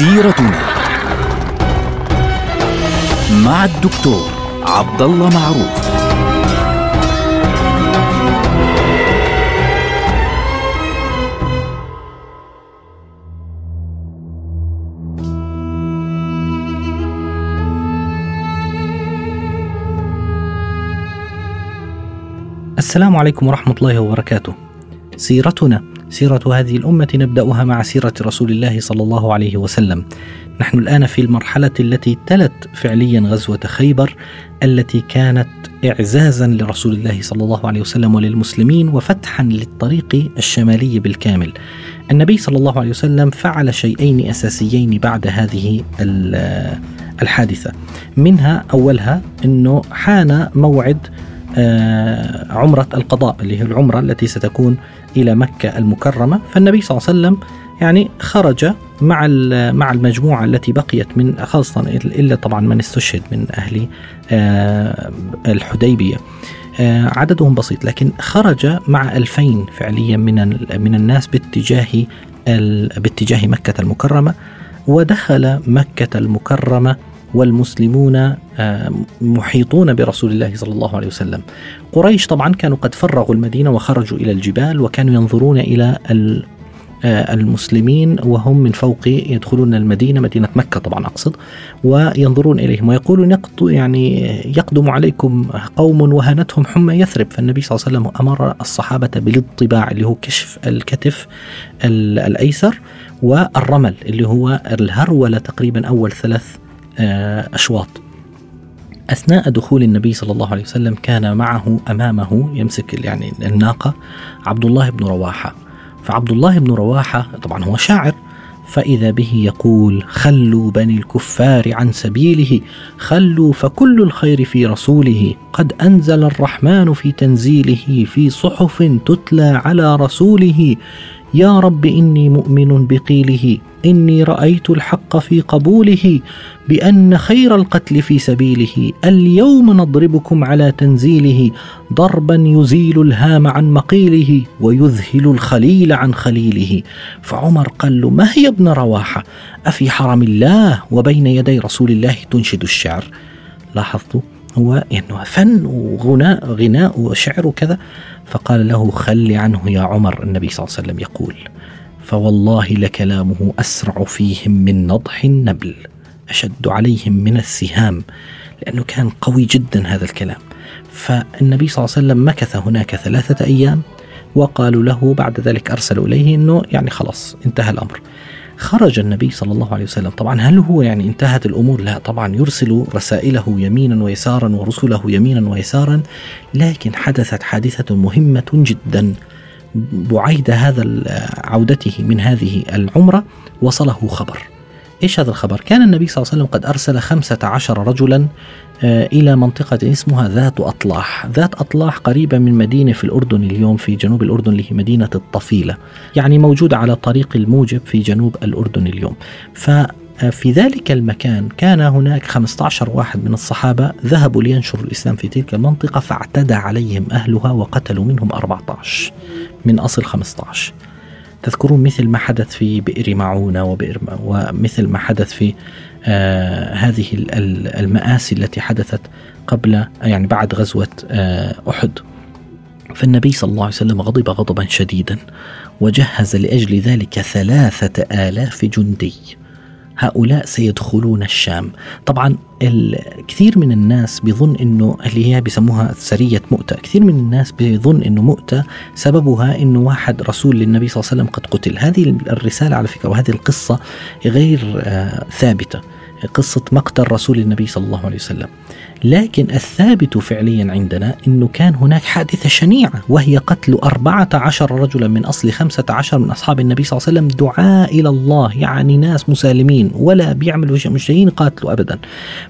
سيرتنا مع الدكتور عبد الله معروف السلام عليكم ورحمة الله وبركاته. سيرتنا سيرة هذه الأمة نبدأها مع سيرة رسول الله صلى الله عليه وسلم. نحن الآن في المرحلة التي تلت فعليا غزوة خيبر التي كانت إعزازا لرسول الله صلى الله عليه وسلم وللمسلمين وفتحا للطريق الشمالي بالكامل. النبي صلى الله عليه وسلم فعل شيئين أساسيين بعد هذه الحادثة. منها أولها أنه حان موعد عمرة القضاء اللي هي العمرة التي ستكون إلى مكة المكرمة. فالنبي صلى الله عليه وسلم يعني خرج مع مع المجموعة التي بقيت من خاصة إلا طبعا من استشهد من أهل آه، الحديبية. آه، عددهم بسيط لكن خرج مع ألفين فعليا من من الناس باتجاه باتجاه مكة المكرمة ودخل مكة المكرمة والمسلمون آه، محيطون برسول الله صلى الله عليه وسلم. قريش طبعا كانوا قد فرغوا المدينة وخرجوا إلى الجبال وكانوا ينظرون إلى آه، المسلمين وهم من فوق يدخلون المدينة مدينة مكة طبعا أقصد وينظرون إليهم ويقولون يعني يقدم عليكم قوم وهنتهم حمى يثرب فالنبي صلى الله عليه وسلم أمر الصحابة بالاطباع اللي هو كشف الكتف الأيسر والرمل اللي هو الهرولة تقريبا أول ثلاث أشواط. أثناء دخول النبي صلى الله عليه وسلم كان معه أمامه يمسك يعني الناقة عبد الله بن رواحة. فعبد الله بن رواحة طبعا هو شاعر فإذا به يقول خلوا بني الكفار عن سبيله خلوا فكل الخير في رسوله. قد أنزل الرحمن في تنزيله في صحف تتلى على رسوله. يا رب إني مؤمن بقيله إني رأيت الحق في قبوله بأن خير القتل في سبيله اليوم نضربكم على تنزيله ضربا يزيل الهام عن مقيله ويذهل الخليل عن خليله. فعمر قال له ما هي ابن رواحة؟ أفي حرم الله وبين يدي رسول الله تنشد الشعر. لاحظتوا؟ هو انه فن وغناء غناء وشعر وكذا. فقال له خل عنه يا عمر النبي صلى الله عليه وسلم يقول فوالله لكلامه أسرع فيهم من نضح النبل أشد عليهم من السهام لأنه كان قوي جدا هذا الكلام. فالنبي صلى الله عليه وسلم مكث هناك ثلاثة أيام وقالوا له بعد ذلك أرسلوا إليه إنه يعني خلاص انتهى الأمر. خرج النبي صلى الله عليه وسلم. طبعا هل هو يعني انتهت الأمور؟ لا طبعا يرسل رسائله يمينا ويسارا ورسله يمينا ويسارا لكن حدثت حادثة مهمة جدا. بعيد هذا عودته من هذه العمرة وصله خبر. إيش هذا الخبر؟ كان النبي صلى الله عليه وسلم قد أرسل خمسة عشر رجلا آه، إلى منطقة اسمها ذات أطلاح، ذات أطلاح قريبة من مدينة في الأردن اليوم في جنوب الأردن اللي هي مدينة الطفيلة، يعني موجودة على طريق الموجب في جنوب الأردن اليوم. ف في ذلك المكان كان هناك 15 واحد من الصحابة ذهبوا لينشروا الإسلام في تلك المنطقة فاعتدى عليهم أهلها وقتلوا منهم 14 من أصل 15 تذكرون مثل ما حدث في بئر معونة وبئر ومثل ما حدث في آه هذه المآسي التي حدثت قبل يعني بعد غزوة آه أحد. فالنبي صلى الله عليه وسلم غضب غضبا شديدا وجهز لأجل ذلك ثلاثة آلاف جندي. هؤلاء سيدخلون الشام. طبعا الكثير من الناس بيظن إنه اللي هي بيسموها سرية مؤتة. كثير من الناس بيظن إنه مؤتة سببها إنه واحد رسول للنبي صلى الله عليه وسلم قد قتل. هذه الرسالة على فكرة وهذه القصة غير آه ثابتة. قصة مقتل رسول النبي صلى الله عليه وسلم. لكن الثابت فعليا عندنا أنه كان هناك حادثة شنيعة وهي قتل أربعة عشر رجلا من أصل خمسة عشر من أصحاب النبي صلى الله عليه وسلم. دعاء إلى الله يعني ناس مسالمين ولا بيعملوا شيء مش جايين يقاتلوا أبدا.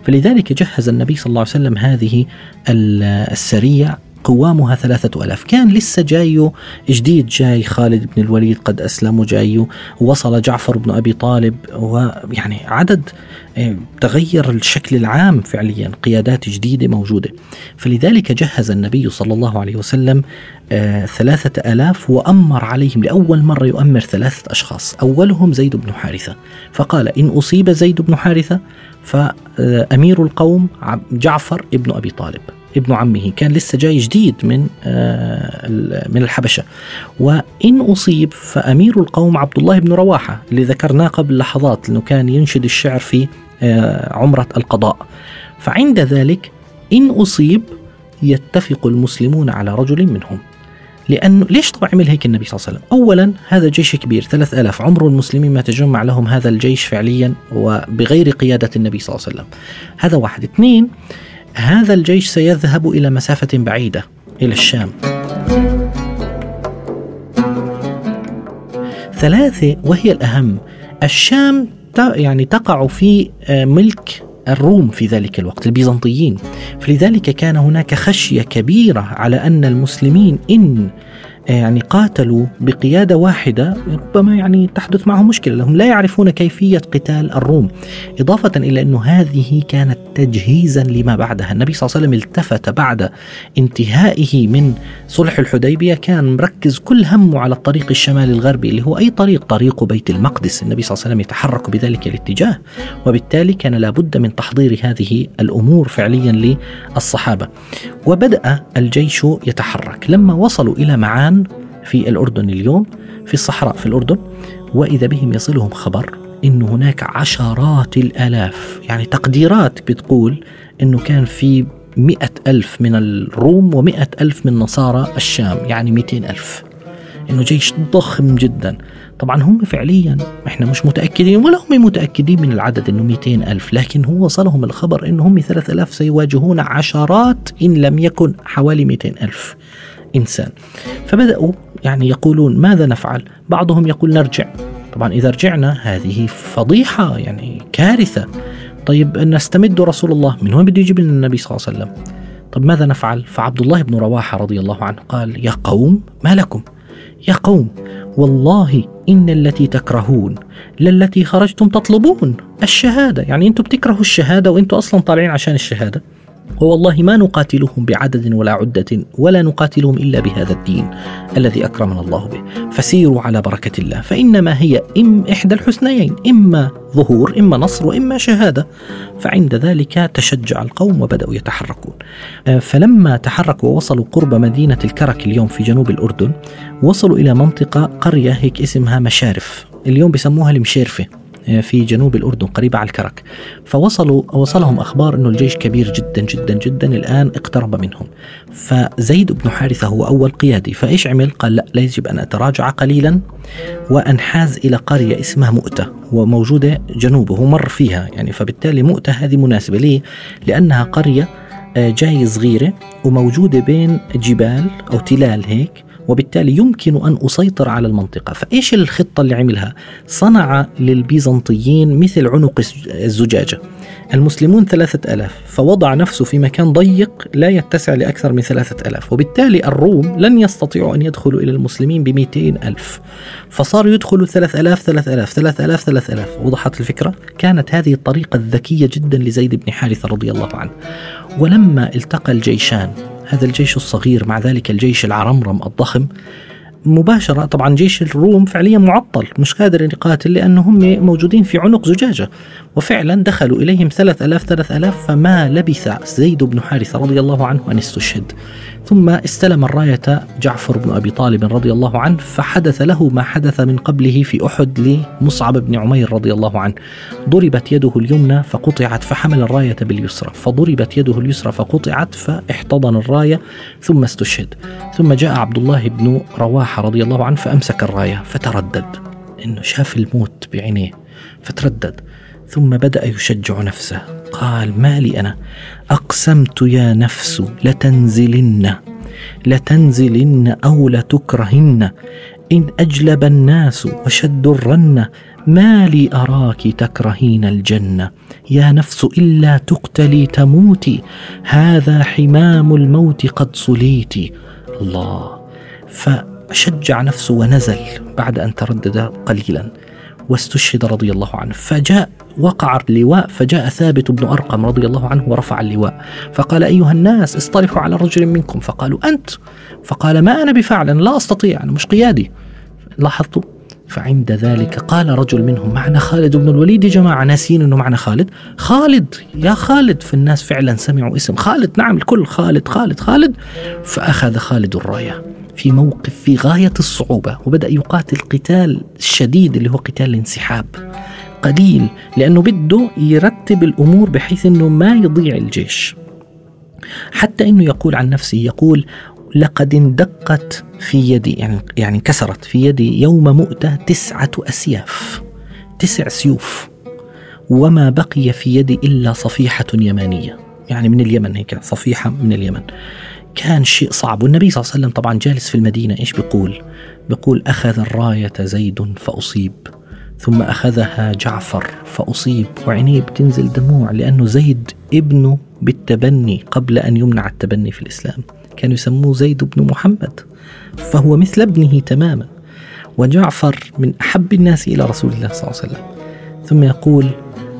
فلذلك جهز النبي صلى الله عليه وسلم هذه السرية قوامها ثلاثة ألاف. كان لسه جاي جديد جاي خالد بن الوليد قد أسلم وجاي وصل جعفر بن أبي طالب ويعني عدد آه، تغير الشكل العام فعليا قيادات جديدة موجودة. فلذلك جهز النبي صلى الله عليه وسلم آه، ثلاثة ألاف وأمر عليهم لأول مرة يؤمر ثلاثة أشخاص أولهم زيد بن حارثة. فقال إن أصيب زيد بن حارثة فأمير القوم جعفر ابن أبي طالب. ابن عمه كان لسه جاي جديد من آه، من الحبشة. وإن أصيب فأمير القوم عبد الله بن رواحة اللي ذكرناه قبل لحظات أنه كان ينشد الشعر في آه، عمرة القضاء. فعند ذلك إن أصيب يتفق المسلمون على رجل منهم. لأنه ليش طبعا عمل هيك النبي صلى الله عليه وسلم؟ أولا هذا جيش كبير ثلاث ألاف. عمر المسلمين ما تجمع لهم هذا الجيش فعليا وبغير قيادة النبي صلى الله عليه وسلم. هذا واحد. اثنين هذا الجيش سيذهب إلى مسافة بعيدة إلى الشام. ثلاثة وهي الأهم. الشام يعني تقع في آه، ملك الروم في ذلك الوقت البيزنطيين. فلذلك كان هناك خشية كبيرة على أن المسلمين إن يعني قاتلوا بقيادة واحدة ربما يعني تحدث معهم مشكلة لهم لا يعرفون كيفية قتال الروم إضافة إلى أن هذه كانت تجهيزا لما بعدها. النبي صلى الله عليه وسلم التفت بعد انتهائه من صلح الحديبية كان مركز كل همه على الطريق الشمالي الغربي اللي هو أي طريق طريق بيت المقدس. النبي صلى الله عليه وسلم يتحرك بذلك الاتجاه وبالتالي كان لابد من تحضير هذه الأمور فعليا للصحابة. وبدأ الجيش يتحرك. لما وصلوا إلى معان في الأردن اليوم في الصحراء في الأردن وإذا بهم يصلهم خبر أن هناك عشرات الآلاف يعني تقديرات بتقول أنه كان في مئة ألف من الروم ومئة ألف من نصارى الشام يعني مئتين ألف. إنه جيش ضخم جدا. طبعا هم فعليا إحنا مش متأكدين ولا هم متأكدين من العدد إنه 200 ألف لكن هو وصلهم الخبر انه هم 3000 سيواجهون عشرات إن لم يكن حوالي 200 ألف. إنسان. فبدأوا يعني يقولون ماذا نفعل؟ بعضهم يقول نرجع. طبعا إذا رجعنا هذه فضيحة يعني كارثة. طيب نستمد رسول الله. من وين بده يجيب لنا النبي صلى الله عليه وسلم؟ طب ماذا نفعل؟ فعبد الله بن رواحة رضي الله عنه قال يا قوم ما لكم؟ يا قوم والله إن التي تكرهون للتي خرجتم تطلبون الشهادة. يعني أنتم بتكرهوا الشهادة وأنتم أصلا طالعين عشان الشهادة؟ ووالله ما نقاتلهم بعدد ولا عدة ولا نقاتلهم إلا بهذا الدين الذي أكرمنا الله به. فسيروا على بركة الله. فإنما هي إم إحدى الحسنيين. إما ظهور إما نصر وإما شهادة. فعند ذلك تشجع القوم وبدأوا يتحركون. آه، فلما تحركوا ووصلوا قرب مدينة الكرك اليوم في جنوب الأردن وصلوا إلى منطقة قرية هيك اسمها مشارف. اليوم بسموها المشيرفة. في جنوب الأردن قريبة على الكرك. فوصلوا وصلهم أخبار أنه الجيش كبير جدا جدا جدا الآن اقترب منهم. فزيد بن حارثة هو أول قيادي. فإيش عمل؟ قال لا, لا يجب أن أتراجع قليلا وأنحاز إلى قرية اسمها مؤتة وموجودة جنوبه مر فيها. يعني فبالتالي مؤتة هذه مناسبة ليه؟ لأنها قرية آه، جاي صغيرة وموجودة بين جبال أو تلال هيك وبالتالي يمكن أن أسيطر على المنطقة. فإيش الخطة اللي عملها؟ صنع للبيزنطيين مثل عنق الزجاجة. المسلمون ثلاثة ألاف فوضع نفسه في مكان ضيق لا يتسع لأكثر من ثلاثة ألاف وبالتالي الروم لن يستطيعوا أن يدخلوا إلى المسلمين بمئتين ألف. فصاروا يدخلوا ثلاث ألاف ثلاث ألاف ثلاث ألاف ثلاث ألاف. وضحت الفكرة؟ كانت هذه الطريقة الذكية جدا لزيد بن حارثة رضي الله عنه. ولما التقى الجيشان هذا الجيش الصغير مع ذلك الجيش العرمرم الضخم مباشرة. طبعا جيش الروم فعليا معطل مش قادر يقاتل لأنهم موجودين في عنق زجاجة. وفعلا دخلوا إليهم ثلاث ألاف ثلاث ألاف فما لبث زيد بن حارثة رضي الله عنه أن استشهد ثم استلم الراية جعفر بن أبي طالب رضي الله عنه فحدث له ما حدث من قبله في أحد لمصعب بن عمير رضي الله عنه. ضربت يده اليمنى فقطعت فحمل الراية باليسرى. فضربت يده اليسرى فقطعت فاحتضن الراية ثم استشهد. ثم جاء عبد الله بن رواحة رضي الله عنه فأمسك الراية فتردد. إنه شاف الموت بعينيه. فتردد. ثم بدأ يشجع نفسه. قال ما لي أنا؟ أقسمت يا نفس لتنزلن. لتنزلن أو لتكرهن. إن أجلب الناس وشدوا الرنة ما لي أراك تكرهين الجنة. يا نفس إلا تقتلي تموتي هذا حمام الموت قد صليت. الله. فشجع نفسه ونزل بعد أن تردد قليلا. واستشهد رضي الله عنه. فجاء وقع اللواء فجاء ثابت بن أرقم رضي الله عنه ورفع اللواء. فقال أيها الناس اصطلحوا على رجل منكم. فقالوا أنت؟ فقال ما أنا بفعل أنا لا أستطيع أنا مش قيادي. لاحظتوا؟ فعند ذلك قال رجل منهم معنا خالد بن الوليد يا جماعة ناسين أنه معنا خالد. خالد يا خالد. فالناس فعلا سمعوا اسم خالد. نعم الكل خالد خالد خالد. فأخذ خالد الراية. في موقف في غاية الصعوبة وبدأ يقاتل قتال شديد اللي هو قتال الانسحاب. قليل لأنه بده يرتب الأمور بحيث أنه ما يضيع الجيش. حتى أنه يقول عن نفسه يقول لقد اندقت في يدي يعني يعني انكسرت في يدي يوم مؤتة تسعة أسياف. تسع سيوف. وما بقي في يدي إلا صفيحة يمانية. يعني من اليمن هيك صفيحة من اليمن. كان شيء صعب. والنبي صلى الله عليه وسلم طبعا جالس في المدينة إيش بيقول؟ بيقول أخذ الراية زيد فأصيب ثم أخذها جعفر فأصيب وعينيه بتنزل دموع لأنه زيد ابنه بالتبني قبل أن يمنع التبني في الإسلام. كانوا يسموه زيد بن محمد فهو مثل ابنه تماما. وجعفر من أحب الناس إلى رسول الله صلى الله عليه وسلم. ثم يقول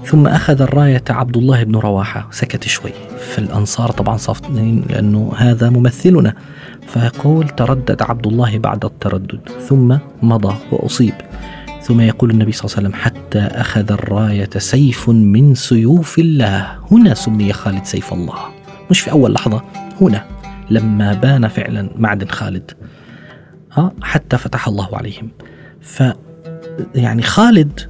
ثم أخذ الراية عبد الله بن رواحة. سكت شوي. فالأنصار طبعا صافين لأنه هذا ممثلنا. فيقول تردد عبد الله بعد التردد. ثم مضى وأصيب. ثم يقول النبي صلى الله عليه وسلم حتى أخذ الراية سيف من سيوف الله. هنا سمي خالد سيف الله. مش في أول لحظة. هنا. لما بان فعلا معدن خالد. ها حتى فتح الله عليهم. ف يعني خالد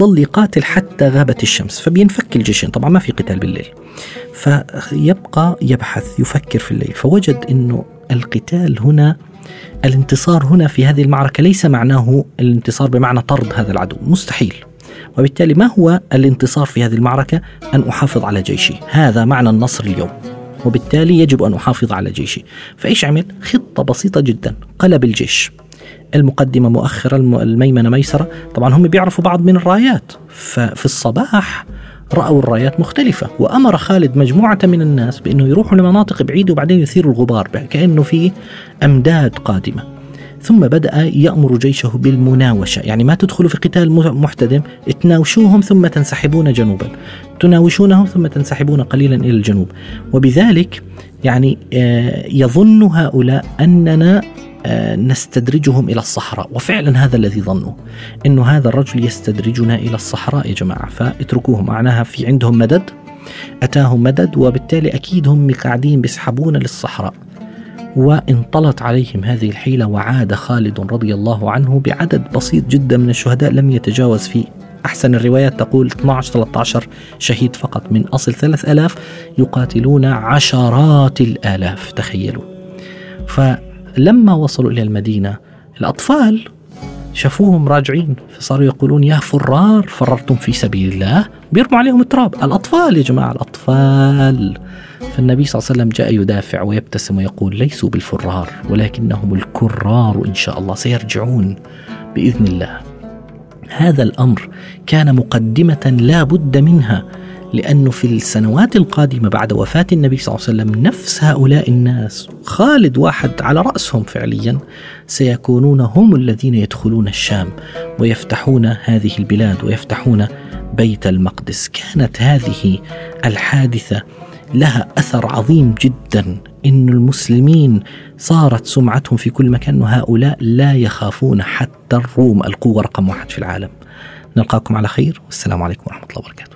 ظل يقاتل حتى غابت الشمس فبينفك الجيشين طبعا ما في قتال بالليل. فيبقى يبحث يفكر في الليل فوجد إنه القتال هنا الانتصار هنا في هذه المعركة ليس معناه الانتصار بمعنى طرد هذا العدو مستحيل. وبالتالي ما هو الانتصار في هذه المعركة؟ أن أحافظ على جيشي. هذا معنى النصر اليوم. وبالتالي يجب أن أحافظ على جيشي. فإيش عمل؟ خطة بسيطة جدا قلب الجيش. المقدمة مؤخرة الميمنة ميسرة. طبعا هم بيعرفوا بعض من الرايات. ففي الصباح رأوا الرايات مختلفة وأمر خالد مجموعة من الناس بأنه يروحوا لمناطق بعيدة وبعدين يثيروا الغبار كأنه في أمداد قادمة. ثم بدأ يأمر جيشه بالمناوشة. يعني ما تدخلوا في قتال محتدم تناوشوهم ثم تنسحبون جنوبا. تناوشونهم ثم تنسحبون قليلا إلى الجنوب. وبذلك يعني آه، يظن هؤلاء أننا نستدرجهم إلى الصحراء. وفعلا هذا الذي ظنوا إنه هذا الرجل يستدرجنا إلى الصحراء يا جماعة. فاتركوه معناها في عندهم مدد اتاهم مدد وبالتالي أكيد هم قاعدين بيسحبون للصحراء. وانطلت عليهم هذه الحيلة وعاد خالد رضي الله عنه بعدد بسيط جدا من الشهداء لم يتجاوز في أحسن الروايات تقول 12-13 شهيد فقط من أصل 3000 يقاتلون عشرات الآلاف تخيلوا. ف لما وصلوا إلى المدينة الأطفال شافوهم راجعين فصاروا يقولون يا فرار فررتم في سبيل الله بيرموا عليهم التراب. الأطفال يا جماعة الأطفال. فالنبي صلى الله عليه وسلم جاء يدافع ويبتسم ويقول ليسوا بالفرار ولكنهم الكرار إن شاء الله سيرجعون بإذن الله. هذا الأمر كان مقدمة لا بد منها لأنه في السنوات القادمة بعد وفاة النبي صلى الله عليه وسلم نفس هؤلاء الناس خالد واحد على رأسهم فعليا سيكونون هم الذين يدخلون الشام ويفتحون هذه البلاد ويفتحون بيت المقدس. كانت هذه الحادثة لها أثر عظيم جدا إن المسلمين صارت سمعتهم في كل مكان هؤلاء لا يخافون حتى الروم القوة رقم واحد في العالم. نلقاكم على خير والسلام عليكم ورحمة الله وبركاته.